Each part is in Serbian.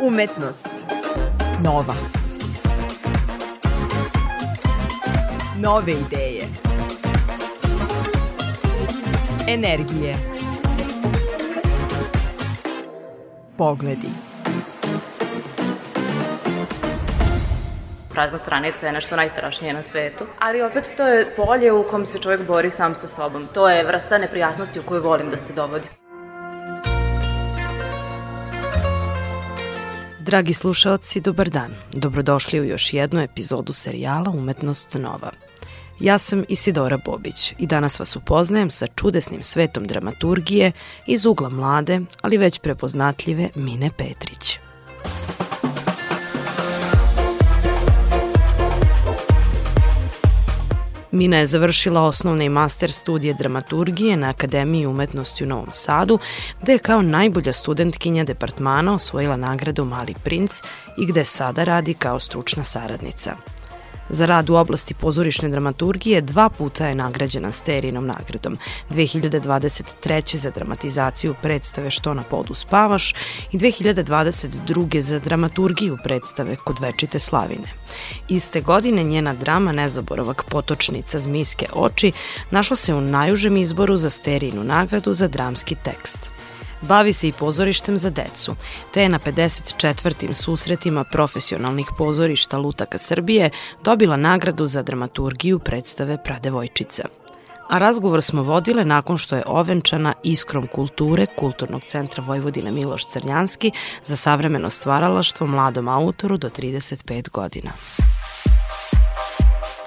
Umetnost. Nova. Nove ideje. Energije. Pogledi. prazna stranica je nešto najstrašnije na svetu, ali opet to je polje u kom se čovjek bori sam sa sobom. To je vrsta neprijatnosti u koju volim da se dovodi. Dragi slušaoci, dobar dan. Dobrodošli u još jednu epizodu serijala Umetnost Nova. Ja sam Isidora Bobić i danas vas upoznajem sa čudesnim svetom dramaturgije iz ugla mlade, ali već prepoznatljive Mine Petrić. Mina je završila osnovne i master studije dramaturgije na Akademiji umetnosti u Novom Sadu, gde je kao najbolja studentkinja departmana osvojila nagradu Mali princ i gde sada radi kao stručna saradnica. Za rad u oblasti pozorišne dramaturgije dva puta je nagrađena Sterinom nagradom. 2023. za dramatizaciju predstave Što na podu spavaš i 2022. za dramaturgiju predstave Kod večite slavine. Iste godine njena drama Nezaboravak potočnica Zmijske oči našla se u najužem izboru za Sterinu nagradu za dramski tekst. Bavi se i pozorištem za decu, te je na 54. susretima profesionalnih pozorišta Lutaka Srbije dobila nagradu za dramaturgiju predstave Pradevojčica a razgovor smo vodile nakon što je ovenčana iskrom kulture Kulturnog centra Vojvodine Miloš Crnjanski za savremeno stvaralaštvo mladom autoru do 35 godina.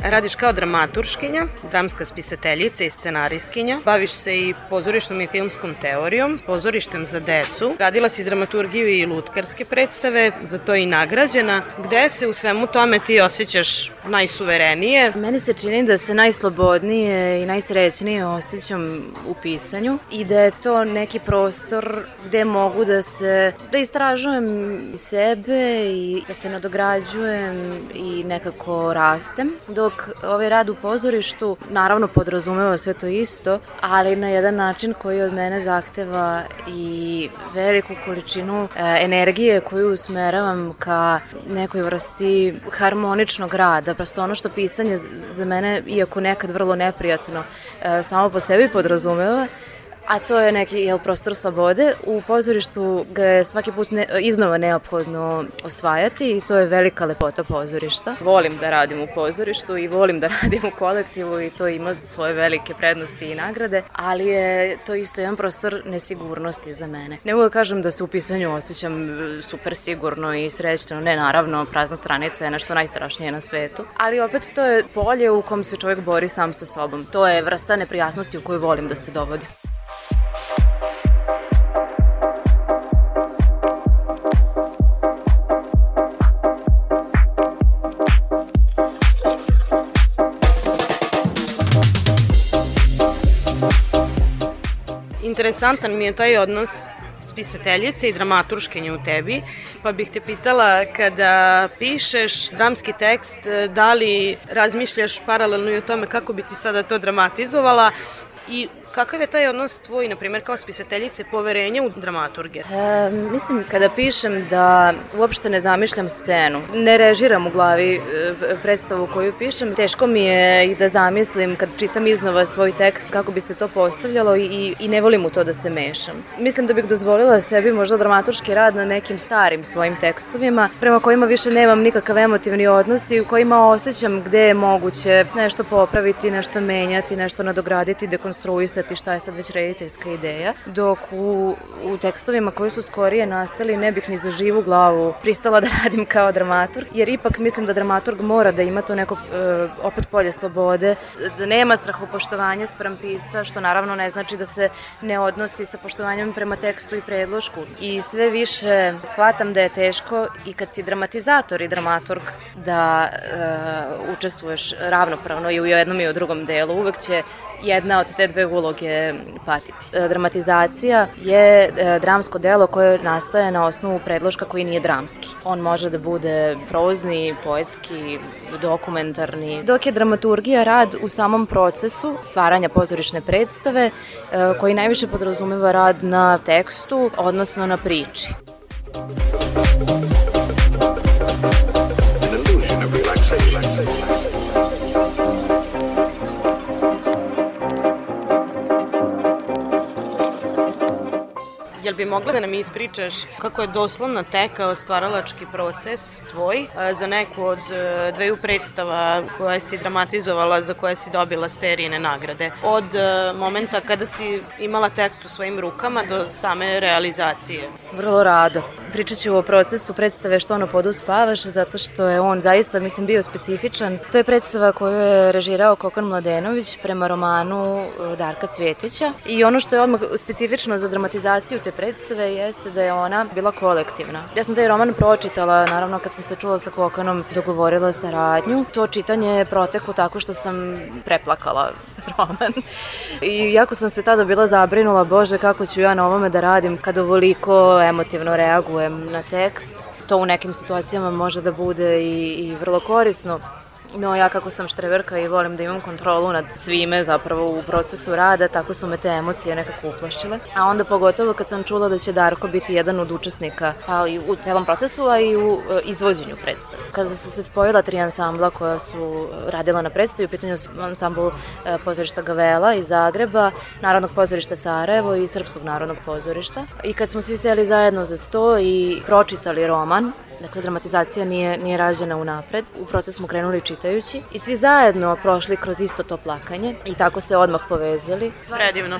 Radiš kao dramaturškinja, dramska spisateljica i scenarijskinja. Baviš se i pozorišnom i filmskom teorijom, pozorištem za decu. Radila si dramaturgiju i lutkarske predstave, za to i nagrađena. Gde se u svemu tome ti osjećaš najsuverenije? Meni se čini da se najslobodnije i najsrećnije osjećam u pisanju i da je to neki prostor gde mogu da se, da istražujem sebe i da se nadograđujem i nekako rastem. Dok dok ovaj rad u pozorištu naravno podrazumeva sve to isto, ali na jedan način koji od mene zahteva i veliku količinu e, energije koju usmeravam ka nekoj vrsti harmoničnog rada. Prosto ono što pisanje za mene, iako nekad vrlo neprijatno, e, samo po sebi podrazumeva, a to je neki jel, prostor slobode. U pozorištu ga je svaki put ne, iznova neophodno osvajati i to je velika lepota pozorišta. Volim da radim u pozorištu i volim da radim u kolektivu i to ima svoje velike prednosti i nagrade, ali je to isto jedan prostor nesigurnosti za mene. Ne mogu da kažem da se u pisanju osjećam e, super sigurno i srećno, ne naravno, prazna stranica je nešto najstrašnije na svetu, ali opet to je polje u kom se čovjek bori sam sa sobom. To je vrsta neprijatnosti u koju volim da se dovodi. Interesantan mi je taj odnos spisateljice i dramaturškenje u tebi, pa bih te pitala kada pišeš dramski tekst, da li razmišljaš paralelno i o tome kako bi ti sada to dramatizovala i Kakav je taj odnos tvoj, na primjer, kao spisateljice, poverenja u dramaturge? E, mislim, kada pišem da uopšte ne zamišljam scenu, ne režiram u glavi e, predstavu koju pišem, teško mi je i da zamislim kad čitam iznova svoj tekst kako bi se to postavljalo i, i ne volim u to da se mešam. Mislim da bih dozvolila sebi možda dramaturški rad na nekim starim svojim tekstovima, prema kojima više nemam nikakav emotivni odnos i u kojima osjećam gde je moguće nešto popraviti, nešto menjati, nešto nadograditi, dekonstruisati definisati šta je sad već rediteljska ideja, dok u, u tekstovima koji su skorije nastali ne bih ni za živu glavu pristala da radim kao dramaturg, jer ipak mislim da dramaturg mora da ima to neko e, opet polje slobode, da nema strahopoštovanja sprem pisca, što naravno ne znači da se ne odnosi sa poštovanjem prema tekstu i predlošku. I sve više shvatam da je teško i kad si dramatizator i dramaturg da e, učestvuješ ravnopravno i u jednom i u drugom delu. Uvek će jedna od te dve uloge patiti. E, dramatizacija je e, dramsko delo koje nastaje na osnovu predloška koji nije dramski. On može da bude prozni, poetski, dokumentarni, dok je dramaturgija rad u samom procesu stvaranja pozorišne predstave e, koji najviše podrazumeva rad na tekstu, odnosno na priči. Thank you bi mogla da nam ispričaš kako je doslovno tekao stvaralački proces tvoj za neku od e, dveju predstava koje si dramatizovala, za koje si dobila sterijene nagrade? Od e, momenta kada si imala tekst u svojim rukama do same realizacije? Vrlo rado. Pričat ću o procesu predstave Što ono podu spavaš, zato što je on zaista, mislim, bio specifičan. To je predstava koju je režirao Kokan Mladenović prema romanu e, Darka Cvjetića i ono što je odmah specifično za dramatizaciju te predstave jeste da je ona bila kolektivna. Ja sam taj roman pročitala, naravno kad sam se čula sa Kokanom, dogovorila saradnju. To čitanje je proteklo tako što sam preplakala roman. I jako sam se tada bila zabrinula, bože, kako ću ja na ovome da radim kad ovoliko emotivno reagujem na tekst. To u nekim situacijama može da bude i, i vrlo korisno. No ja kako sam štreverka i volim da imam kontrolu nad svime zapravo u procesu rada, tako su me te emocije nekako uplašile. A onda pogotovo kad sam čula da će Darko biti jedan od učesnika, pa i u celom procesu, a i u e, izvođenju predstave. Kada su se spojila tri ansambla koja su radila na predstavi, u pitanju su ansambl e, pozorišta Gavela iz Zagreba, Narodnog pozorišta Sarajevo i Srpskog narodnog pozorišta. I kad smo svi seli zajedno za sto i pročitali roman, Dakle, dramatizacija nije, nije rađena unapred. U proces smo krenuli čitajući i svi zajedno prošli kroz isto to plakanje i tako se odmah povezali. Predivno.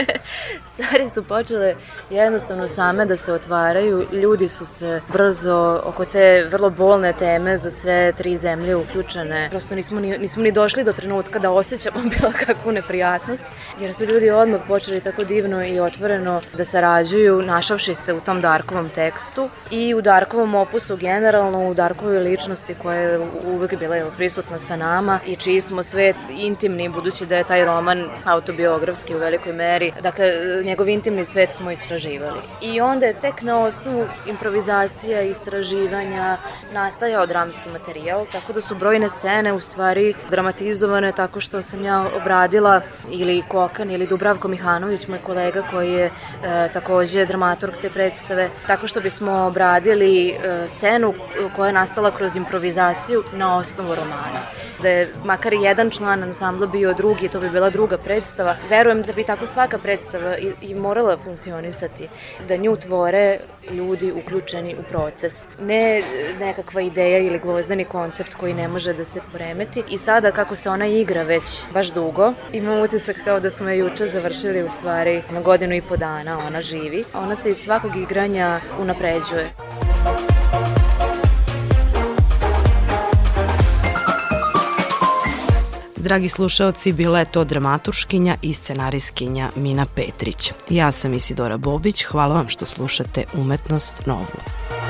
Stvari su počele jednostavno same da se otvaraju. Ljudi su se brzo oko te vrlo bolne teme za sve tri zemlje uključene. Prosto nismo ni, nismo ni došli do trenutka da osjećamo bilo kakvu neprijatnost, jer su ljudi odmah počeli tako divno i otvoreno da sarađuju, našavši se u tom Darkovom tekstu i u Darkovom opusu generalno u Darkovoj ličnosti koja je uvek bila je prisutna sa nama i čiji smo sve intimni, budući da je taj roman autobiografski u velikoj meri. Dakle, njegov intimni svet smo istraživali. I onda je tek na osnovu improvizacija, istraživanja nastajao dramski materijal, tako da su brojne scene u stvari dramatizovane tako što sam ja obradila ili Kokan ili Dubravko Mihanović, moj kolega koji je e, takođe dramaturg te predstave, tako što bismo obradili e, scenu koja je nastala kroz improvizaciju na osnovu romana. Da je makar jedan član ansambla bio drugi, to bi bila druga predstava. Verujem da bi tako svaka predstava i, i morala funkcionisati, da nju tvore ljudi uključeni u proces. Ne nekakva ideja ili gvozdani koncept koji ne može da se poremeti. I sada kako se ona igra već baš dugo, imam utisak kao da smo je juče završili u stvari na godinu i po dana, ona živi. Ona se iz svakog igranja unapređuje. Dragi slušaoci, bila je to dramaturškinja i scenariskinja Mina Petrić. Ja sam Isidora Bobić, hvala vam što slušate Umetnost Novu.